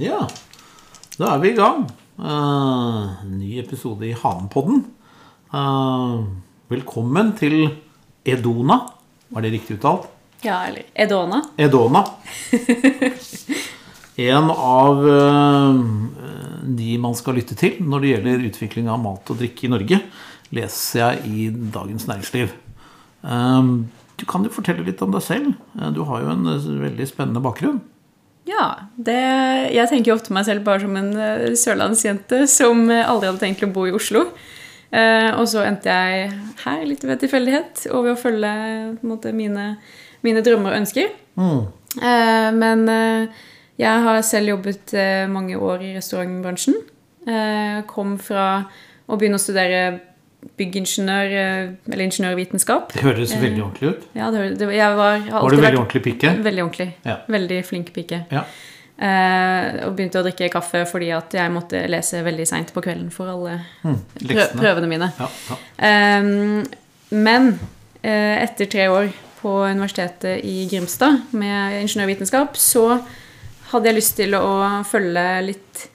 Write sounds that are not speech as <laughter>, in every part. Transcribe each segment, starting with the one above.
Ja, da er vi i gang. Uh, ny episode i Hanepodden. Uh, velkommen til Edona. Var det riktig uttalt? Ja, eller Edona. Edona. <laughs> En av uh, de man skal lytte til når det gjelder utvikling av mat og drikke i Norge, leser jeg i Dagens Næringsliv. Uh, Du kan jo fortelle litt om deg selv. Du har jo en veldig spennende bakgrunn. Ja, det, jeg tenker ofte meg selv bare som en eh, sørlandsjente som eh, aldri hadde tenkt å bo i Oslo. Eh, og så endte jeg her litt ved tilfeldighet og ved å følge måte, mine, mine drømmer og ønsker. Eh, men eh, jeg har selv jobbet eh, mange år i restaurantbransjen. Eh, kom fra å begynne å studere byggingeniør, eh, eller ingeniørvitenskap. Det høres veldig ordentlig ut. Ja, det, det, jeg var, har Var du veldig vært- ordentlig pike? Veldig ordentlig. Ja. Veldig flink pike. Ja. Eh, og begynte å drikke kaffe fordi at jeg måtte lese veldig seint på kvelden for alle prø leksene. prøvene mine. Ja. Eh, men eh, etter tre år på Universitetet i Grimstad med ingeniørvitenskap, så hadde jeg lyst til å følge litt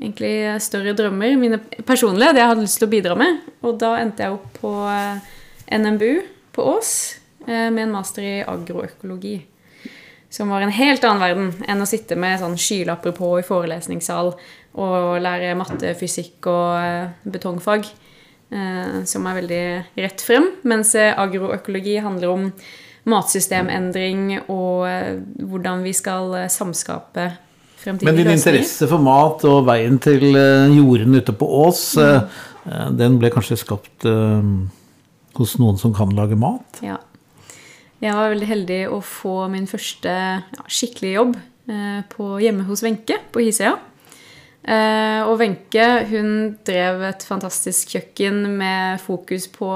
egentlig større drømmer. Mine personlige, det jeg hadde lyst til å bidra med. Og da endte jeg opp på eh, NMBU på Ås eh, med en master i agroøkologi. Som var en helt annen verden enn å sitte med sånn skylapper på i forelesningssal og lære matte, fysikk og eh, betongfag. Som er veldig rett frem. Mens agroøkologi handler om matsystemendring og hvordan vi skal eh, samskape fremtidige Men din løsninger. interesse for mat og veien til jordene jorden ute på Ås, eh, eh, den ble kanskje skapt eh, hos noen som kan lage mat? Ja. Jeg var veldig heldig å få min første ja, skikkelige jobb eh, på, hjemme hos Wenche på Hisøya. Eh, og Wenche hun drev et fantastisk kjøkken med fokus på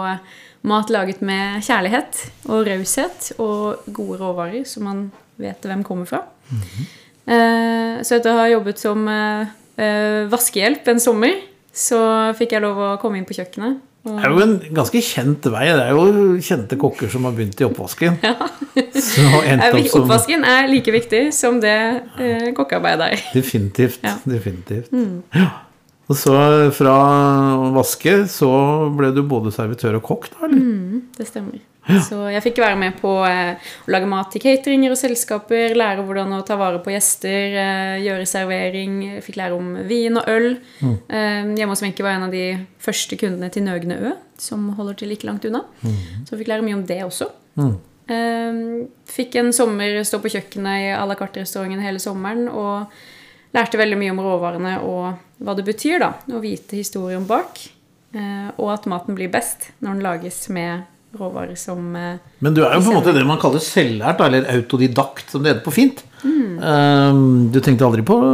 mat laget med kjærlighet og raushet og gode råvarer som man vet hvem kommer fra. eh, så etter å ha jobbet som eh, eh, vaskehjelp en sommer, så fikk jeg lov å komme inn på kjøkkenet. Det er jo en ganske kjent vei. Det er jo kjente kokker som har begynt i oppvasken. Ja. Eh, <laughs> Oppvasken er like viktig som det eh, kokkearbeidet er. Definitivt. Ja. definitivt. Ja. Og så fra vaske, så ble du både servitør og kokk, da? eller? Det stemmer. <gasps> Så jeg fikk være med på eh, å lage mat til cateringer og selskaper, lære hvordan å ta vare på gjester, eh, gjøre servering. Fikk lære om vin og øl. Mm. hjemme hos Wenche var en av de første kundene til Nøgne Ø, som holder til like langt unna. Så jeg fikk lære mye om det også. Mm. fikk en sommer stå på kjøkkenet i à la carte-restauranten hele sommeren og lærte veldig mye om råvarene og hva det betyr, da. Å vite historien bak. Eh, og at maten blir best når den lages med råvarer som eh, Men du er jo på en måte det man kaller selvlært, eller autodidakt, som det heter på fint. Eh, Du tenkte aldri på å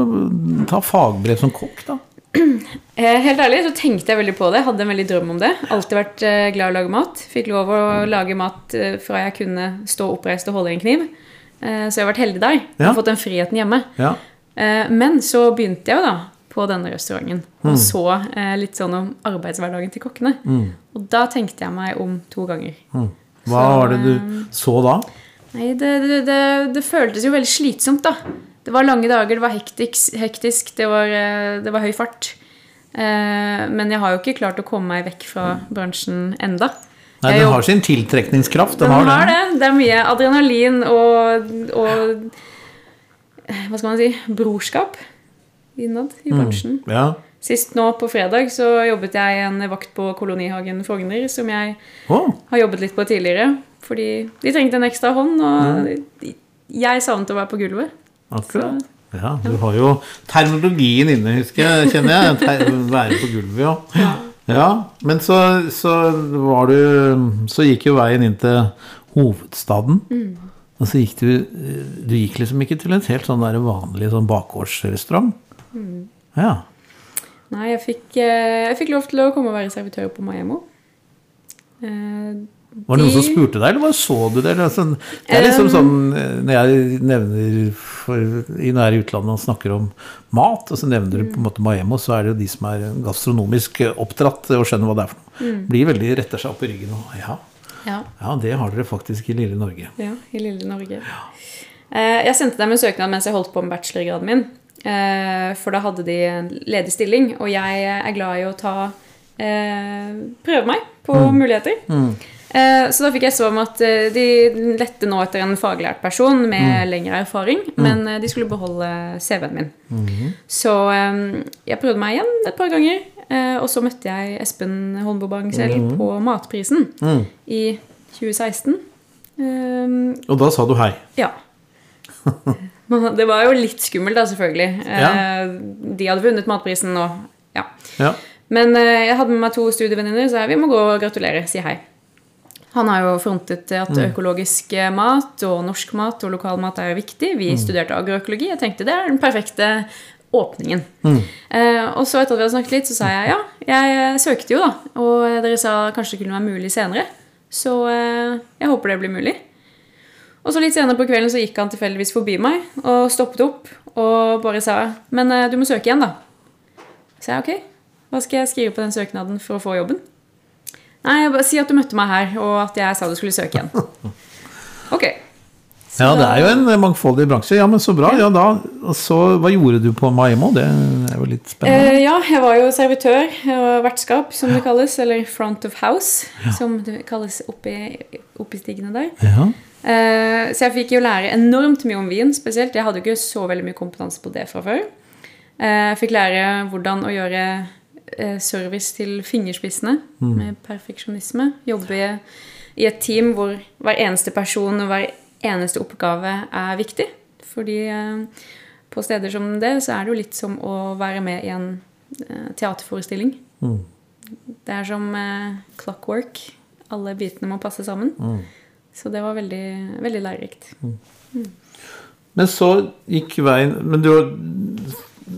ta fagbrev som kokk, da? <clears throat> eh, Helt ærlig så tenkte jeg veldig på det. Hadde en veldig drøm om det. Alltid vært eh, glad i å lage mat. Fikk lov å lage mat fra jeg kunne stå oppreist og holde i en kniv. Så jeg har vært heldig der. Jeg har fått den friheten hjemme. Ja. Men så begynte jeg jo da på denne restauranten og så eh, litt sånn om arbeidshverdagen til kokkene. Og da tenkte jeg meg om to ganger. Hva Så, var det du så da? Nei, det, det, det, det føltes jo veldig slitsomt, da. Det var lange dager, det var hektisk, hektisk det, var, eh, det var høy fart. Eh, men jeg har jo ikke klart å komme meg vekk fra bransjen enda. Nei, Den har sin tiltrekningskraft. Den, Den har har det. det. Det er mye adrenalin og, og eh, Hva skal man si brorskap innad i bransjen. Ja. Sist nå på fredag så jobbet jeg en vakt på Kolonihagen Frogner, som jeg oh. har jobbet litt på tidligere. Fordi de trengte en ekstra hånd, og jeg savnet å være på gulvet. akkurat. Ja, du har jo terminologien inne, husker jeg, kjenner jeg. <laughs> Ter være på gulvet, ja. Ja, men så, så var du Så gikk jo veien inn til hovedstaden. Og så gikk du Du gikk liksom ikke til et helt sånn der vanlig sånn bakgårdsrestaurant. Ja. Nei, jeg fikk, eh, jeg fikk lov til å komme og være servitør på Maemo. Eh, Var det noen som spurte deg, eller bare så du det? Sånn, det er liksom sånn eh, Når jeg nevner for, i i utlandet og snakker om mat, og så nevner du på en måte Maemo, så er det jo de som er gastronomisk oppdratt og skjønner hva det er for noe. Blir veldig retter seg opp i ryggen og ja, Ja, ja, det har dere faktisk i lille Norge. ja, i lille Norge. Ja. Jeg sendte dem en søknad mens jeg holdt på med bachelorgraden min. Eh, for da hadde de en ledig stilling, og jeg er glad i å ta eh, Prøve meg på muligheter. Eh, så da fikk jeg svar om at de lette nå etter en faglært person med lengre erfaring, men eh, de skulle beholde CV-en min. Så eh, jeg prøvde meg igjen et par ganger, eh, og så møtte jeg Espen Holmbobang selv på Matprisen i 2016. Eh, Og da sa du hei. ja. <laughs> <laughs> Det var jo litt skummelt, da, selvfølgelig. Ja. Eh, De hadde vunnet matprisen, nå. ja. Ja. Men eh, jeg hadde med meg to studievenninner, så jeg, vi må gå og gratulere. Si hei. Han har jo frontet at økologisk eh, mat og norsk mat og lokal mat er viktig. Vi studerte agroøkologi. Jeg tenkte det er den perfekte åpningen. Eh, og så etter at vi hadde snakket litt, så sa jeg ja, jeg søkte jo, da. Og dere sa kanskje det kunne være mulig senere. Så eh, jeg håper det blir mulig. Og så litt senere på kvelden så gikk han tilfeldigvis forbi meg og stoppet opp og bare sa Men eh, du må søke igjen, da. Så jeg ok, hva skal jeg skrive på den søknaden for å få jobben? Nei, jeg bare si at du møtte meg her, og at jeg sa du skulle søke igjen. <laughs> Ok. Så Ja, det er jo en mangfoldig bransje. Ja, men så bra. Ja, da, så, hva gjorde du på Maimo? Det er jo litt spennende. Eh, ja, jeg var jo servitør og vertskap, som det kalles. Eller front of house, som det kalles oppi, oppi stigene der. Ja. Eh, så jeg fikk jo lære enormt mye om vin spesielt. Jeg hadde jo ikke så veldig mye kompetanse på det fra før. Eh, Jeg fikk lære hvordan å gjøre eh, service til fingerspissene med perfeksjonisme. Jobbe i et team hvor hver eneste person og hver eneste oppgave er viktig. Fordi på steder som det så er det jo litt som å være med i en teaterforestilling. teaterforestilling. Det er som clockwork. Alle bitene må passe sammen. Så det var veldig, veldig lærerikt. Men så gikk veien Men du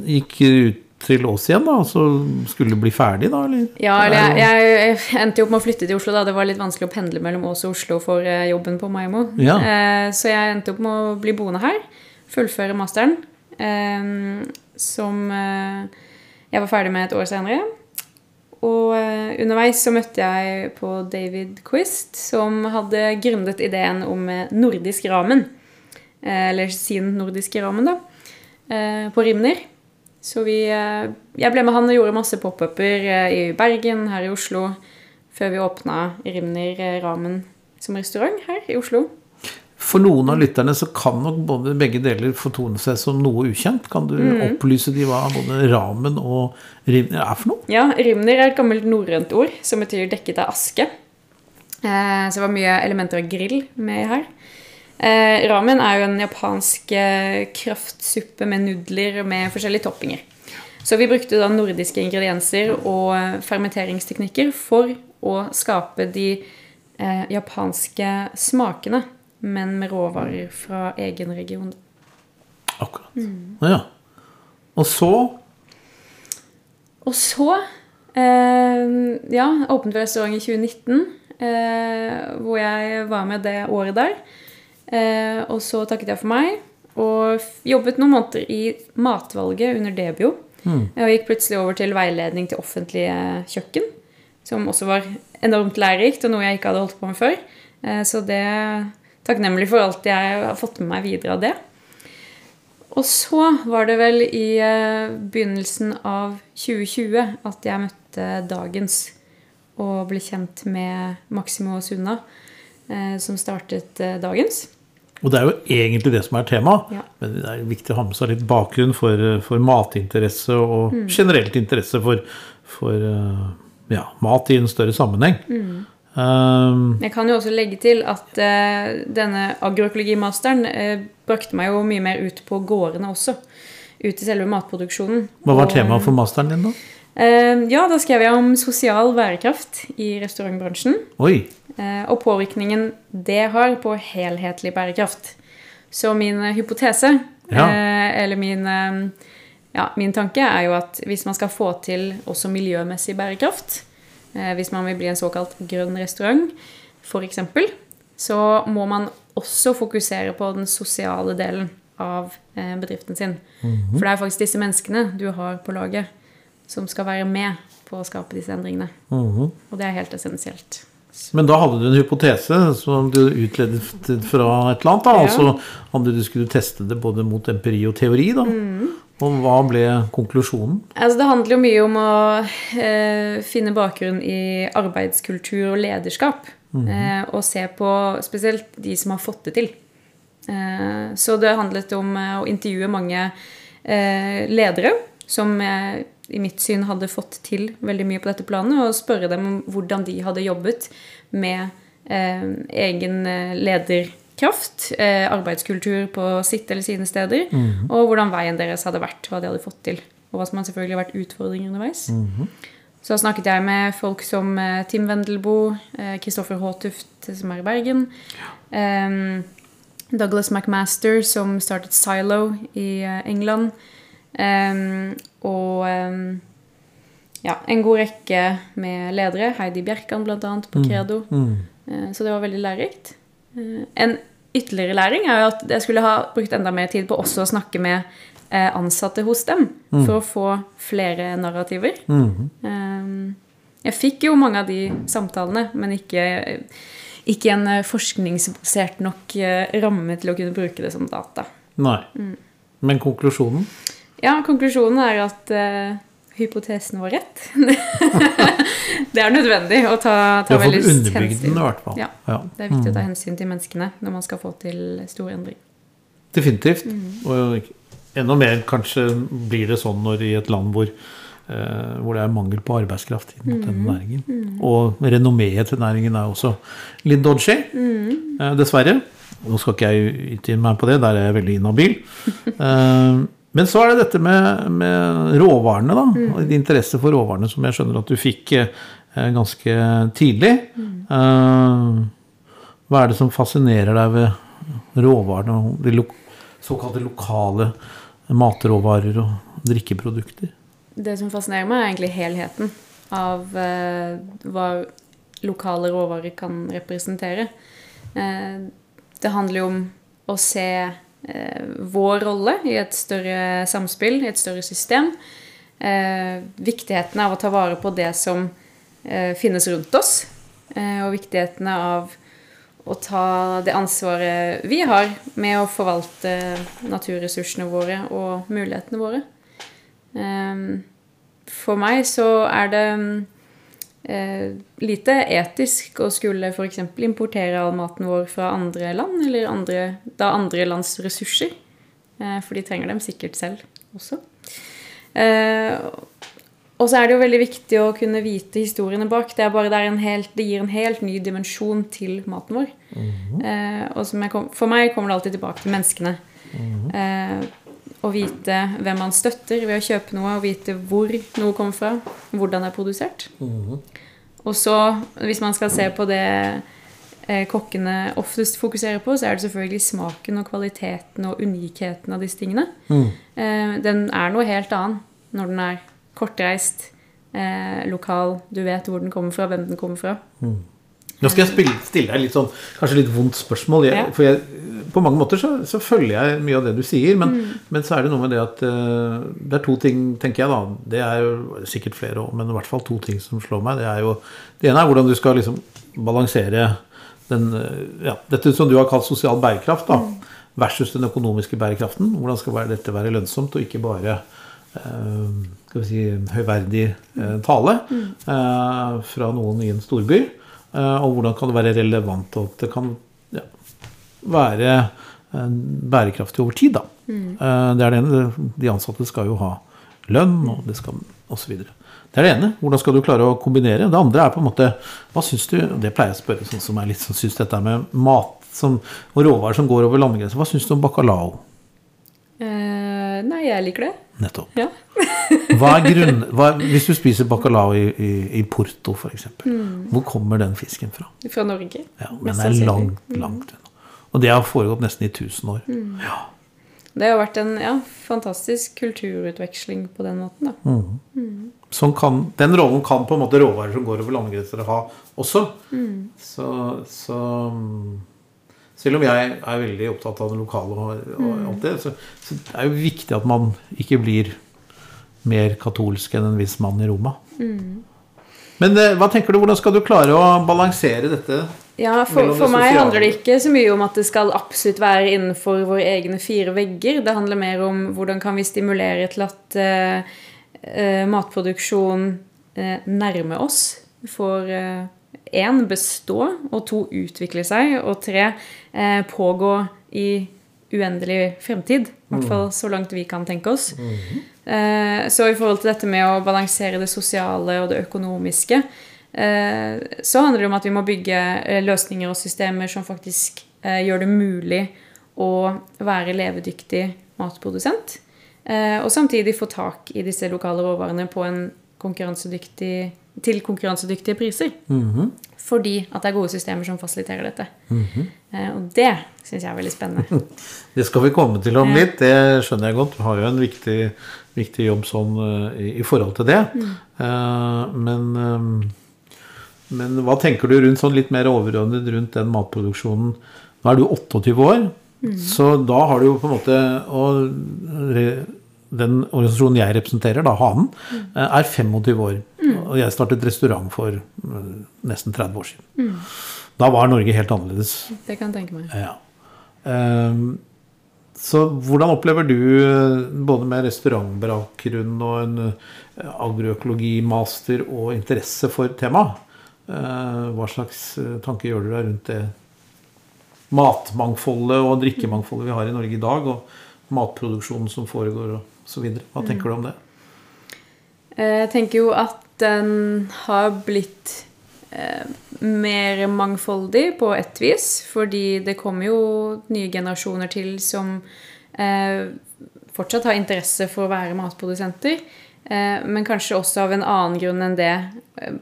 gikk ut til oss igjen, da? Så skulle du bli ferdig, da? Eller? Ja, eller er jeg, jeg, endte jo opp med å flytte til Oslo. da Det var litt vanskelig å pendle mellom Ås og Oslo for eh, jobben på Maimo. Ja. Eh, så jeg endte opp med å bli boende her. Fullføre masteren. Eh, som eh, jeg var ferdig med et år senere. Og eh, underveis så møtte jeg på David Quist, som hadde grunnet ideen om eh, nordisk ramen. Eh, eller sin nordiske ramen, da. På Rimner. Så vi, jeg ble med han og gjorde masse pop-uper i Bergen, her i Oslo, før vi åpna Rimner Ramen som restaurant her i Oslo. For noen av lytterne så kan nok både begge deler fortone seg som noe ukjent. Kan du Mm. opplyse de hva både ramen og rimner er for noe? Ja, Rimner er et gammelt norrønt ord som betyr dekket av aske. Eh, så det var mye elementer av grill med her. Eh, ramen er jo en japansk eh, kraftsuppe med nudler med forskjellige toppinger. Så vi brukte da nordiske ingredienser og eh, fermenteringsteknikker for å skape de eh, japanske smakene, men med råvarer fra egen region. Akkurat. Mm. Ja. Og så Og så eh, ja, åpnet vi restaurant i 2019, eh, hvor jeg var med det året der. Eh, og så takket jeg for meg, og jobbet noen måneder i matvalget under Debio. Og gikk plutselig over til veiledning til offentlige kjøkken, som også var enormt lærerikt, og noe jeg ikke hadde holdt på med før. Eh, så det takknemlig for alt jeg har fått med meg videre av det. Og så var det vel i eh, begynnelsen av 2020 at jeg møtte Dagens og ble kjent med Maximo Sunna, eh, som startet eh, Dagens. Og det er jo egentlig det som er temaet. Ja. Men det er viktig å ha med seg litt bakgrunn for, for matinteresse og Mm. generelt interesse for, for ja, mat i en større sammenheng. Mm. Um, Jeg kan jo også legge til at uh, denne agroøkologimasteren uh, brakte meg jo mye mer ut på gårdene også. Ut i selve matproduksjonen. hva var Og, temaet for masteren din, da? Uh, ja, da skrev jeg om sosial bærekraft i restaurantbransjen. Oi. eh, Og påvirkningen det har på helhetlig bærekraft. Så min eh, hypotese, Ja. eh, eller min, eh, ja, min tanke, er jo at hvis man skal få til også miljømessig bærekraft, eh, hvis man vil bli en såkalt grønn restaurant, f.eks., så må man også fokusere på den sosiale delen av eh, bedriften sin. For det er faktisk disse menneskene du har på laget, som skal være med på å skape disse endringene. Mhm. Og det er helt essensielt. Men da hadde du en hypotese som du utledet fra et eller annet. Da. Ja. Altså om du skulle teste det både mot empiri og teori. Da. Mm. Og hva ble konklusjonen? Altså, det handler jo mye om å eh, finne bakgrunn i arbeidskultur og lederskap. eh, og se på spesielt de som har fått det til. Eh, så det handlet om eh, å intervjue mange eh, ledere som eh, i mitt syn hadde fått til veldig mye på dette planet, og spørre dem om hvordan de hadde jobbet med eh, egen eh, lederkraft, eh, arbeidskultur på sitt eller sine steder, og hvordan veien deres hadde vært, hva de hadde fått til. Og hva som hadde selvfølgelig vært utfordringer underveis. Så da snakket jeg med folk som eh, Tim Wendelboe, Kristoffer Håtuft, som er i Bergen. em, Douglas McMaster, som startet Silo i eh, England. og ja, en god rekke med ledere. Heidi Bjerkan, annet, på Credo. Mm. Så det var veldig lærerikt. Eh, En ytterligere læring er jo at jeg skulle ha brukt enda mer tid på også å snakke med eh, ansatte hos dem, for å få flere narrativer. Mm. Jeg fikk jo mange av de samtalene, men ikke, ikke en forskningsbasert nok ramme til å kunne bruke det som data. Nei. Men konklusjonen? Ja, konklusjonen er at hypotesen var rett. <laughs> det er nødvendig å ta, ta veldig hensyn. den i hvert fall. Ja. Ja. Det er viktig å ta hensyn til menneskene når man skal få til stor endring. Definitivt. Mm. Og enda mer kanskje blir det sånn når i et land hvor, eh, hvor det er mangel på arbeidskraft mot Mm. denne næringen. Og renommeet til næringen er også litt dodgy, Mm. eh, dessverre. Nå skal ikke jeg utgi meg på det, der er jeg veldig inhabil. <laughs> Eh, men så er det dette med, med råvarene, da. Mm. Interesse for råvarene som jeg skjønner at du fikk eh, ganske tidlig. Mm. Eh, hva er det som fascinerer deg ved råvarene og de lo såkalte lokale matråvarer og drikkeprodukter? Det som fascinerer meg, er egentlig helheten av eh, hva lokale råvarer kan representere. Eh, det handler jo om å se vår rolle i et større samspill, i et større system. Eh, viktigheten av å ta vare på det som eh, finnes rundt oss, eh, og viktigheten av å ta det ansvaret vi har med å forvalte naturressursene våre og mulighetene våre. For meg så er det eh, lite etisk å skulle f.eks. importere all maten vår fra andre land, eller andre, da andre lands ressurser. Eh, For de trenger dem sikkert selv også. Eh, og så er det jo veldig viktig å kunne vite historiene bak. Det, det, en helt, det gir en helt ny dimensjon til maten vår. eh, og som jeg kom, for meg kommer det alltid tilbake til menneskene. Eh, å vite hvem man støtter ved å kjøpe noe, og vite hvor noe kommer fra, hvordan det er produsert. Og så, hvis man skal se på det eh, kokkene oftest fokuserer på, så er det selvfølgelig smaken og kvaliteten og unikheten av disse tingene. Eh, den er noe helt annet når den er kortreist, eh, lokal, du vet hvor den kommer fra, hvem den kommer fra. Nå skal jeg spille, stille deg litt sånn, kanskje litt vondt spørsmål. Jeg, Ja. For jeg, på mange måter så, så følger jeg mye av det du sier. Men, men så er det noe med det at uh, det er to ting, tenker jeg da. Det er jo sikkert flere òg, men i hvert fall to ting som slår meg. Det er jo, det ene er hvordan du skal liksom balansere den, eh, ja, dette som du har kalt sosial bærekraft, da, versus den økonomiske bærekraften. Hvordan skal dette være lønnsomt, og ikke bare uh, skal vi si, høyverdig uh, tale eh, fra noen i en storby. Eh, og hvordan kan det være relevant, og at det kan ja, være eh, bærekraftig over tid. Da. Mm. det er det ene. De ansatte skal jo ha lønn, og det skal osv. Det er det ene. Hvordan skal du klare å kombinere? Det andre er på en måte Hva syns du Det pleier jeg å spørre sånn som jeg litt Syns dette med mat som, og råvarer som går over landegrenser. Hva syns du om bacalao? Eh, nei, jeg liker det. Nettopp. Ja. <laughs> Hva er grunn, hva, hvis du spiser bacalao i, i, i Porto f.eks., hvor kommer den fisken fra? Fra Norge. Ja, men Den er langt, langt unna. Og det har foregått nesten i 1000 år. Ja. Det har vært en ja, fantastisk kulturutveksling på den måten, da. Sånn kan, den rollen kan på en måte råvarer som går over landegrenser ha også. Så, så mm, selv om jeg er veldig opptatt av det lokale, og, og alt det, så, så er jo viktig at man ikke blir mer katolsk enn en viss mann i Roma. Men eh, hva tenker du, hvordan skal du klare å balansere dette? Ja, for, for meg handler det ikke så mye om at det skal absolutt være innenfor våre egne fire vegger. Det handler mer om hvordan kan vi stimulere til at eh, eh, matproduksjon eh, nærmer oss. For én bestå, og to utvikle seg, og tre eh, pågå i uendelig fremtid. I hvert fall så langt vi kan tenke oss. Eh, så i forhold til dette med å balansere det sosiale og det økonomiske, eh, så handler det om at vi må bygge eh, løsninger og systemer som faktisk gjør det mulig å være levedyktig matprodusent. Og samtidig få tak i disse lokale råvarene på en konkurransedyktig, til konkurransedyktige priser. Fordi at det er gode systemer som fasiliterer dette. Eh, og det syns jeg er veldig spennende. <laughs> Det skal vi komme til om litt, det skjønner jeg godt. Du har jo en viktig, viktig jobb sånn eh, i, i forhold til det. Eh, men, men hva tenker du rundt sånn litt mer overordnet rundt den matproduksjonen? Nå er du 28 år, så da har du jo på en måte og Den organisasjonen jeg representerer, da, Hanen, eh, er 25 år. Og jeg startet restaurant for eh, nesten 30 år siden. Da var Norge helt annerledes. Det kan jeg tenke meg. Ja. Um, så hvordan opplever du, eh, både med restaurantbakgrunn og en eh, agroøkologimaster og interesse for temaet, hva slags tanker gjør du deg rundt det matmangfoldet og drikkemangfoldet vi har i Norge i dag, og matproduksjonen som foregår og så videre? Hva tenker du om det? Jeg tenker jo at den har blitt eh, mer mangfoldig på ett vis, fordi det kommer jo nye generasjoner til som eh, fortsatt har interesse for å være matprodusenter, eh, men kanskje også av en annen grunn enn det eh,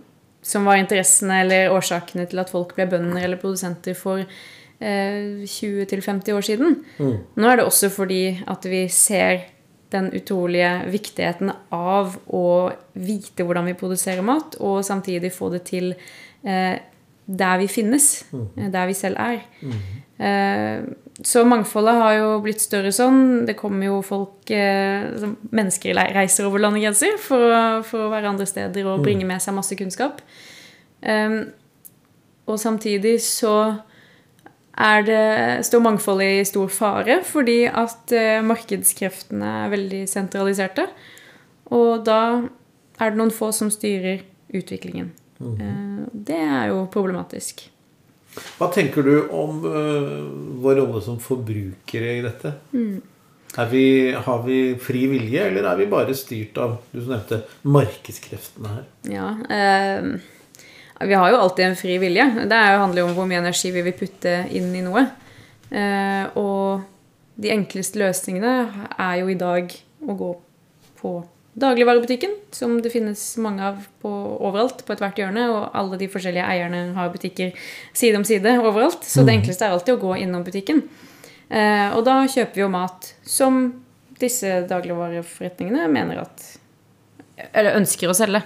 som var interessene eller årsakene til at folk ble bønder eller produsenter for eh, 20-50 år siden. Nå er det også fordi at vi ser den utrolige viktigheten av å vite hvordan vi produserer mat, og samtidig få det til eh, der vi finnes, eh, der vi selv er. Eh, så mangfoldet har jo blitt større sånn. Det kommer jo folk eh, Mennesker reiser over landegrenser for, for å være andre steder og bringe med seg masse kunnskap. Eh, og samtidig så det, står mangfoldet i stor fare fordi at eh, markedskreftene er veldig sentraliserte. Og da er det noen få som styrer utviklingen. Mm. det er jo problematisk. Hva tenker du om øh, vår rolle som forbrukere i dette? Er vi, har vi fri vilje, eller er vi bare styrt av du som nevnte, markedskreftene her? Ja, eh, vi har jo alltid en fri vilje. Det er jo, handler jo om hvor mye energi vi vil putte inn i noe. Eh, og de enkleste løsningene er jo i dag å gå på dagligvarebutikken, som det finnes mange av på, overalt, på ethvert hjørne, og alle de forskjellige eierne har butikker side om side overalt. Så det enkleste er alltid å gå innom butikken. Eh, og da kjøper vi jo mat som disse dagligvareforretningene mener at Eller ønsker å selge.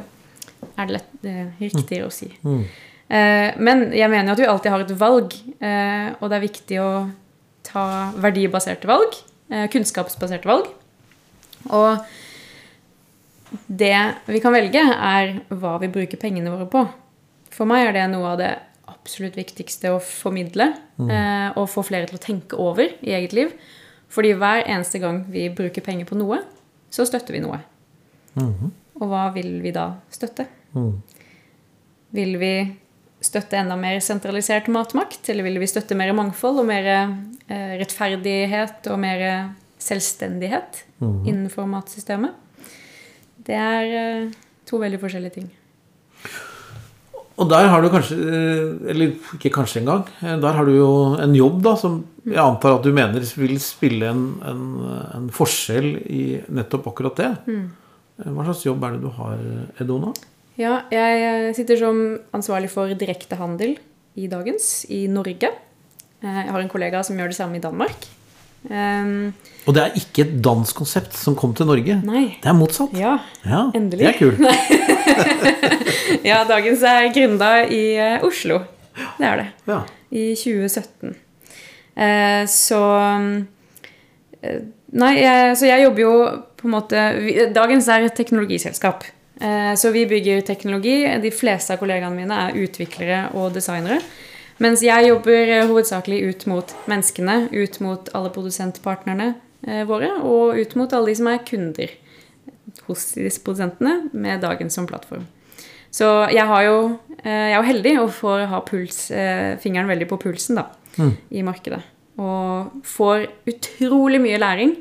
Er det lett, eh, riktig riktigere å si. Eh, men jeg mener at vi alltid har et valg, eh, og det er viktig å ta verdibaserte valg. Eh, kunnskapsbaserte valg. Og det vi kan velge, er hva vi bruker pengene våre på. For meg er det noe av det absolutt viktigste å formidle. Eh, og få flere til å tenke over i eget liv. Fordi hver eneste gang vi bruker penger på noe, så støtter vi noe. Og hva vil vi da støtte? Vil vi støtte enda mer sentralisert matmakt? Eller vil vi støtte mer mangfold og mer eh, rettferdighet og mer selvstendighet innenfor matsystemet? Det er eh, to veldig forskjellige ting. Og der har du kanskje, eh, eller ikke kanskje engang, der har du jo en jobb da, som jeg antar at du mener vil spille en, en, en forskjell i nettopp akkurat det. Eh, Hva slags jobb er det du har, Edona? Ja, jeg eh, sitter som ansvarlig for direktehandel i dagens i Norge. Eh, Jeg har en kollega som gjør det samme i Danmark. Um, Og det er ikke et dansk konsept som kom til Norge. nei. Det er motsatt. Ja. Ja, endelig. Det er kult. <laughs> ja, dagens er gründa i eh, Oslo. Det er det. Ja. I 2017. Uh, så eh, Nei, jeg, så jeg jobber jo på en måte vi- Dagens er et teknologiselskap. Eh, Så vi bygger teknologi. De fleste av kollegaene mine er utviklere og designere. Mens jeg jobber eh, hovedsakelig ut mot menneskene, ut mot alle produsentpartnerne eh, våre, og ut mot alle de som er kunder hos disse produsentene, med dagen som plattform. Så jeg, har jo, eh, jeg er jo heldig og får ha puls, fingeren veldig på pulsen da, i markedet. Og får utrolig mye læring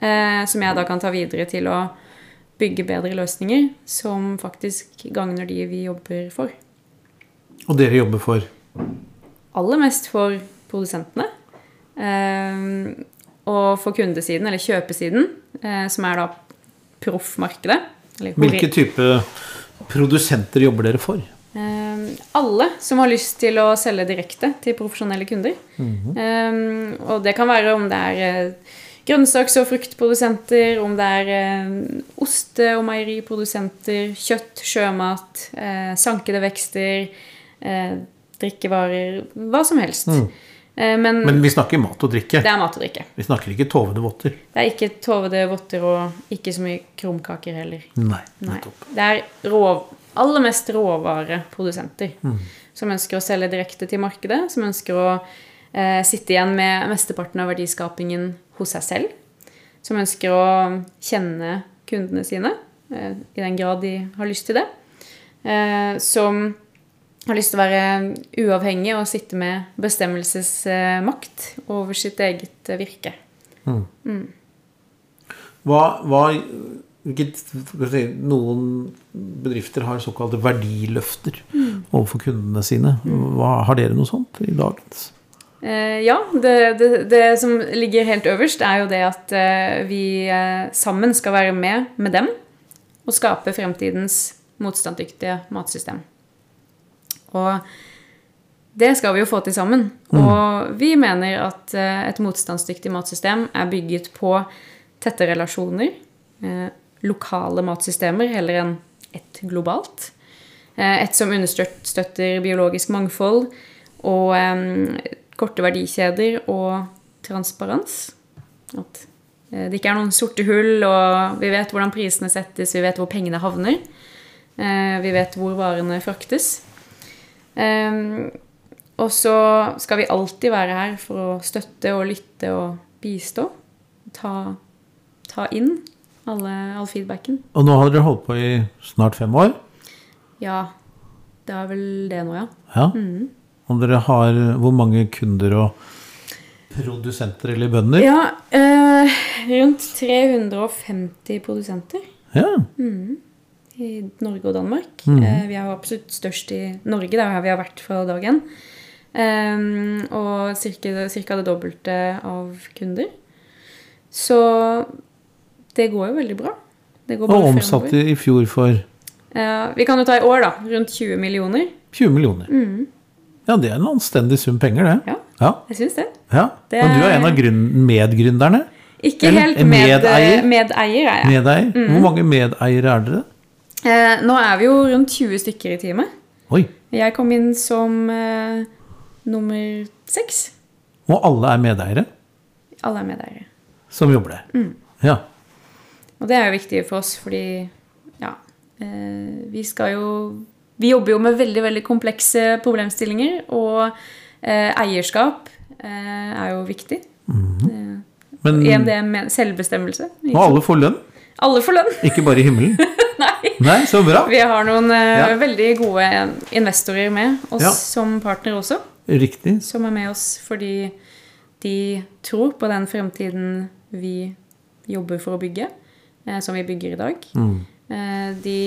eh, som jeg da kan ta videre til å bygge bedre løsninger som faktisk gagner de vi jobber for. Og dere jobber for Aller mest for produsentene. Eh, og for kundesiden, eller kjøpesiden, eh, som er da proffmarkedet. Hvilke type produsenter jobber dere for? Eh, alle som har lyst til å selge direkte til profesjonelle kunder. eh, og det kan være om det er eh, grønnsaks- og fruktprodusenter, om det er eh, oste- og meieriprodusenter, kjøtt, sjømat, eh, sankede vekster, eh, drikkevarer, hva som helst. Eh, men, Men vi snakker mat og drikke. det er mat og drikke. Vi snakker ikke tovede votter. Det er ikke tovede votter og ikke så mye krumkaker heller. Nei. Nei. nettopp. Det er rå, aller mest råvareprodusenter som ønsker å selge direkte til markedet, som ønsker å sitte igjen med mesteparten av verdiskapingen hos seg selv, som ønsker å kjenne kundene sine, eh, i den grad de har lyst til det, eh, som har lyst til å være uavhengig og sitte med bestemmelsesmakt over sitt eget eh, virke. Hva, hva hvilket, skal vi si, Noen bedrifter har såkalte verdiløfter overfor kundene sine. Hva, har dere noe sånt i dagens? Eh, ja, det, det, det som ligger helt øverst, er jo det at eh, vi eh, sammen skal være med med dem og skape fremtidens motstandsdyktige matsystem. Og det skal vi jo få til sammen. Og vi mener at et motstandsdyktig matsystem er bygget på tette relasjoner, eh, lokale matsystemer heller enn et globalt. Eh, Et som understøtter biologisk mangfold og korte verdikjeder og transparens. At eh, det ikke er noen sorte hull, og vi vet hvordan prisene settes, vi vet hvor pengene havner. Eh, Vi vet hvor varene fraktes. Eh, Og så skal vi alltid være her for å støtte og lytte og bistå. Ta, ta inn alle, all feedbacken. Og nå har dere holdt på i snart fem år. Ja, det er vel det nå, ja. Ja. Og dere har hvor mange kunder og produsenter eller bønder? Ja, eh, rundt 350 produsenter Ja. i Norge og Danmark. Eh, vi er absolutt størst i Norge, det er her vi har vært fra dag én. Eh, og cirka, cirka det dobbelte av kunder. Så det går jo veldig bra. Det går Og omsatte i fjor for vi kan jo ta i år, da. Rundt 20 millioner. 20 millioner. Ja, det er en anstendig sum penger, det. Ja, Ja. jeg syns det. ja. Det Og du er en av er- grunn medgründerne? Ikke Eller helt med, medeier? medeier er jeg. Medeier? Hvor mange medeiere er dere? Eh, nå er vi jo rundt 20 stykker i teamet. Oi. Jeg kom inn som eh, nummer seks. Og alle er medeiere Alle er medeiere. som jobber der? Ja. Og det er jo viktig for oss, fordi ja eh, Vi skal jo Vi jobber jo med veldig, veldig komplekse problemstillinger, og eh, eierskap eh, er jo viktig. Mm. Men, med selvbestemmelse. og alle får lønn, alle får lønn! ikke bare i himmelen? <laughs> Nei. Nei, så bra. Vi har noen eh, Ja. veldig gode investorer med oss Ja. som partner også. Riktig. som er med oss fordi de tror på den fremtiden vi jobber for å bygge, som vi bygger i dag. Mm. Eh, de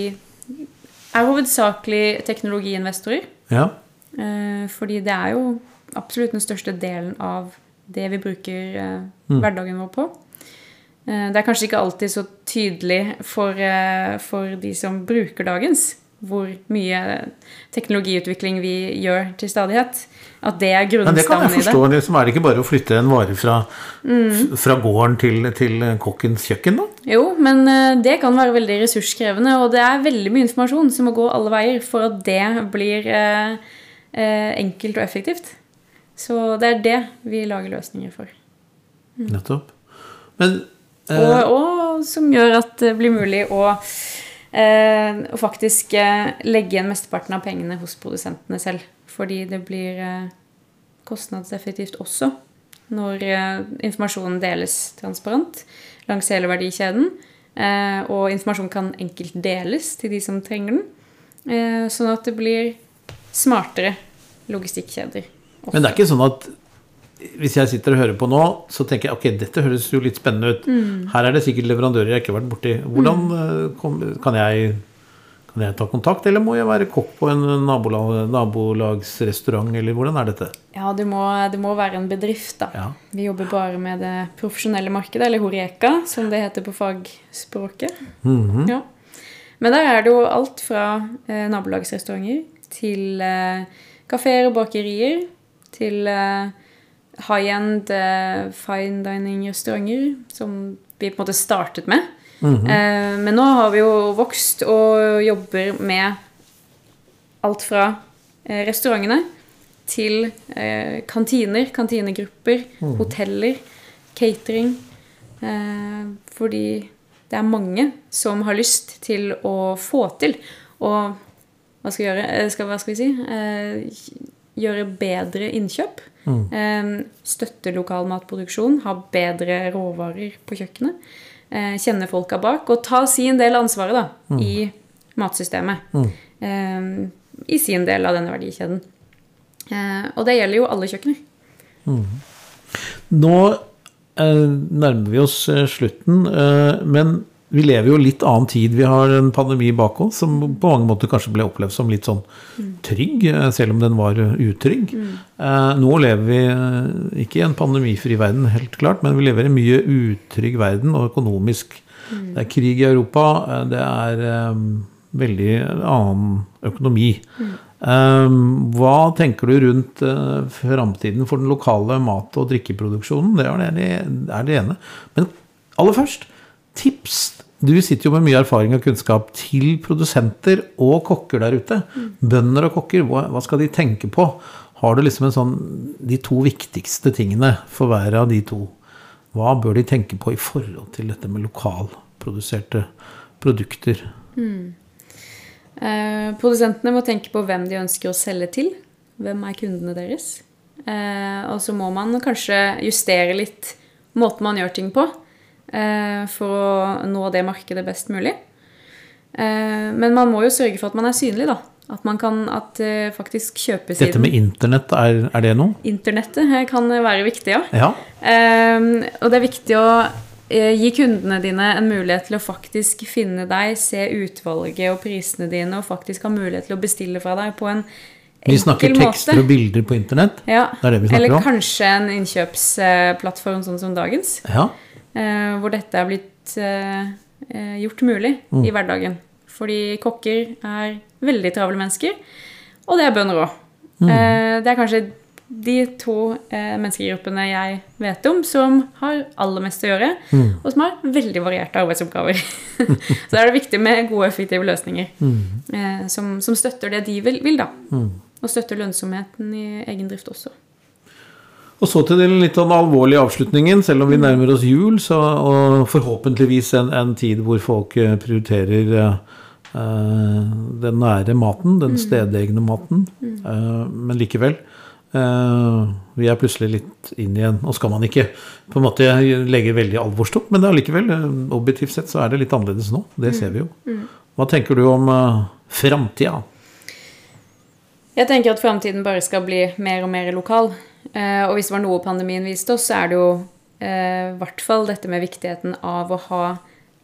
er hovedsakelig teknologiinvestorer, Ja. eh, fordi det er jo absolutt den største delen av det vi bruker eh, hverdagen vår på. Eh, det er kanskje ikke alltid så tydelig for, for de som bruker dagens, hvor mye teknologiutvikling vi gjør til stadighet. At det er Men det kan jeg forstå. Det er det ikke bare å flytte en vare fra, Mm. fra gården til, til kokkens kjøkken, da? Jo, men eh, det kan være veldig ressurskrevende, og det er veldig mye informasjon som må gå alle veier for at det blir eh, eh, enkelt og effektivt. Så det er det vi lager løsninger for. Nettopp. Men eh, Og, og som gjør at det blir mulig å og faktisk eh, legge igjen mesteparten av pengene hos produsentene selv. Fordi det blir eh, kostnadseffektivt også når eh, informasjonen deles transparent langs hele verdikjeden. Eh, og informasjon kan enkelt deles til de som trenger den. Eh, sånn at det blir smartere logistikkjeder. Men det er ikke sånn at hvis jeg sitter og hører på nå, så tenker jeg ok, dette høres jo litt spennende ut. Her er det sikkert leverandører jeg ikke har vært borti. Hvordan eh, kom, kan, jeg, kan jeg ta kontakt, eller må jeg være kokk på en nabolag, nabolagsrestaurant, eller hvordan er dette? Ja, det må, det må være en bedrift, da. Ja. Vi jobber bare med det profesjonelle markedet, eller Horeka, som det heter på fagspråket. Mhm. ja. Men der er det jo alt fra eh, nabolagsrestauranter til eh, kafeer og bakerier, til eh, high-end eh, fine dining-restauranter, som vi på en måte startet med. eh, men nå har vi jo vokst og jobber med alt fra eh, restaurantene til kantiner, kantinegrupper, hoteller, catering. Fordi det er mange som har lyst til å få til og hva skal vi gjøre? Skal, hva skal vi si? Gjøre bedre innkjøp. Mm. støtte lokal matproduksjon. Ha bedre råvarer på kjøkkenet. Eh, kjenne folka bak. Og ta sin del av ansvaret da, i matsystemet. Mm. I sin del av denne verdikjeden. Eh, og det gjelder jo alle kjøkkener. Nå eh, nærmer vi oss eh, slutten, eh, men vi lever jo litt annen tid. Vi har en pandemi bak oss som på mange måter kanskje ble opplevd som litt sånn trygg, eh, selv om den var eh, utrygg. Eh, nå lever vi eh, ikke i en pandemifri verden, helt klart, men vi lever i en mye utrygg verden, og økonomisk. Det er krig i Europa, eh, det er eh, veldig annen økonomi. Eh, hva tenker du rundt uh, framtiden for den lokale mat- og drikkeproduksjonen? Det er det, er det ene. Men aller først, tips. Du sitter jo med mye erfaring og kunnskap til produsenter og kokker der ute. Bønder og kokker, hva, skal de tenke på? Har du liksom en sånn de to viktigste tingene for hver av de to? Hva bør de tenke på i forhold til dette med lokalproduserte produkter? Eh, produsentene må tenke på hvem de ønsker å selge til. Hvem er kundene deres? Eh, og så må man kanskje justere litt måten man gjør ting på, for å nå det markedet best mulig. Eh, men man må jo sørge for at man er synlig, da. At man kan at eh, faktisk kjøpesiden Dette med internett, er, er det noe? Internettet eh, kan være viktig, ja. Ja. Og det er viktig å eh, gi kundene dine en mulighet til å faktisk finne deg, se utvalget og prisene dine, og faktisk ha mulighet til å bestille fra deg på en Vi snakker tekster måte. og bilder på internett. Ja. Det er det vi snakker Eller om. kanskje en innkjøpsplattform sånn som dagens, Ja. Eh, hvor dette er blitt eh, eh, gjort mulig Mm. i hverdagen. Fordi kokker er veldig travle mennesker, og det er bønder òg. Mm. Eh, det er kanskje de to eh, menneskegruppene jeg vet om som har aller mest å gjøre, Mm. og som har veldig varierte arbeidsoppgaver. <laughs> Så da er det viktig med gode, effektive løsninger Mm. eh, som, som støtter det de vil, vil da. Og støtter lønnsomheten i egen drift også. Og så til den litt sånn alvorlige avslutningen, selv om vi nærmer oss jul, så, og forhåpentligvis en, en tid hvor folk eh, prioriterer eh, den nære maten, den stedegne maten. Uh, men likevel. Uh, vi er plutselig litt inn igjen, og skal man ikke på en måte legge veldig alvorstopp, men det allikevel, objektivt sett, så er det litt annerledes nå. Det ser vi jo. Hva tenker du om uh, framtida? Jeg tenker at framtiden bare skal bli mer og mer lokal. Eh, og hvis det var noe pandemien viste oss, så er det jo eh, i hvert fall dette med viktigheten av å ha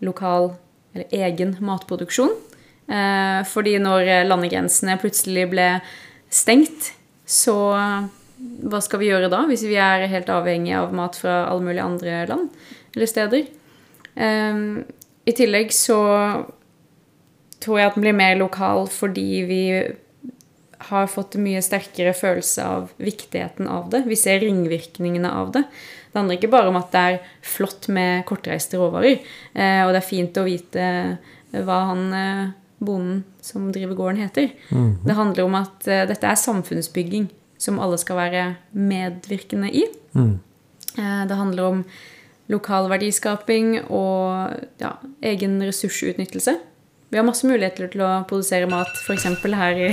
lokal, eller egen matproduksjon. Eh, fordi når landegrensene plutselig ble stengt, så hva skal vi gjøre da, hvis vi er helt avhengige av mat fra alle mulige andre land eller steder? I tillegg så tror jeg at den blir mer lokal fordi vi har fått mye sterkere følelse av viktigheten av det. Vi ser ringvirkningene av det. Det handler ikke bare om at det er flott med kortreiste råvarer, eh, og det er fint å vite hva han eh, bonden som driver gården, heter. Det handler om at eh, dette er samfunnsbygging som alle skal være medvirkende i. Mm. Det handler om lokal verdiskaping og ja, egen ressursutnyttelse. vi har masse muligheter til å produsere mat, f.eks. her i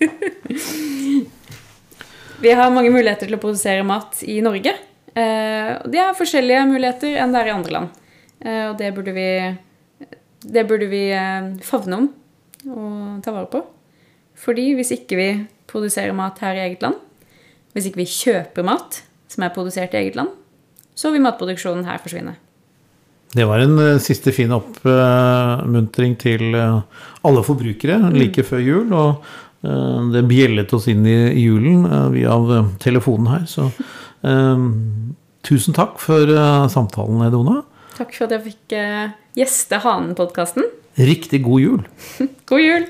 <laughs> Vi har mange muligheter til å produsere mat i Norge. Eh, og det er forskjellige muligheter enn det er i andre land. Eh, og det burde vi, det burde vi eh, favne om og ta vare på. Fordi hvis ikke vi produserer mat her i eget land, hvis ikke vi kjøper mat som er produsert i eget land, så vil matproduksjonen her forsvinne. Det var en siste fin oppmuntring til alle forbrukere like før jul. Og det bjellet oss inn i julen via telefonen her. Så tusen takk for samtalen, Edona. Takk for at jeg fikk gjeste Hanen-podkasten. Riktig god jul. <laughs> god jul.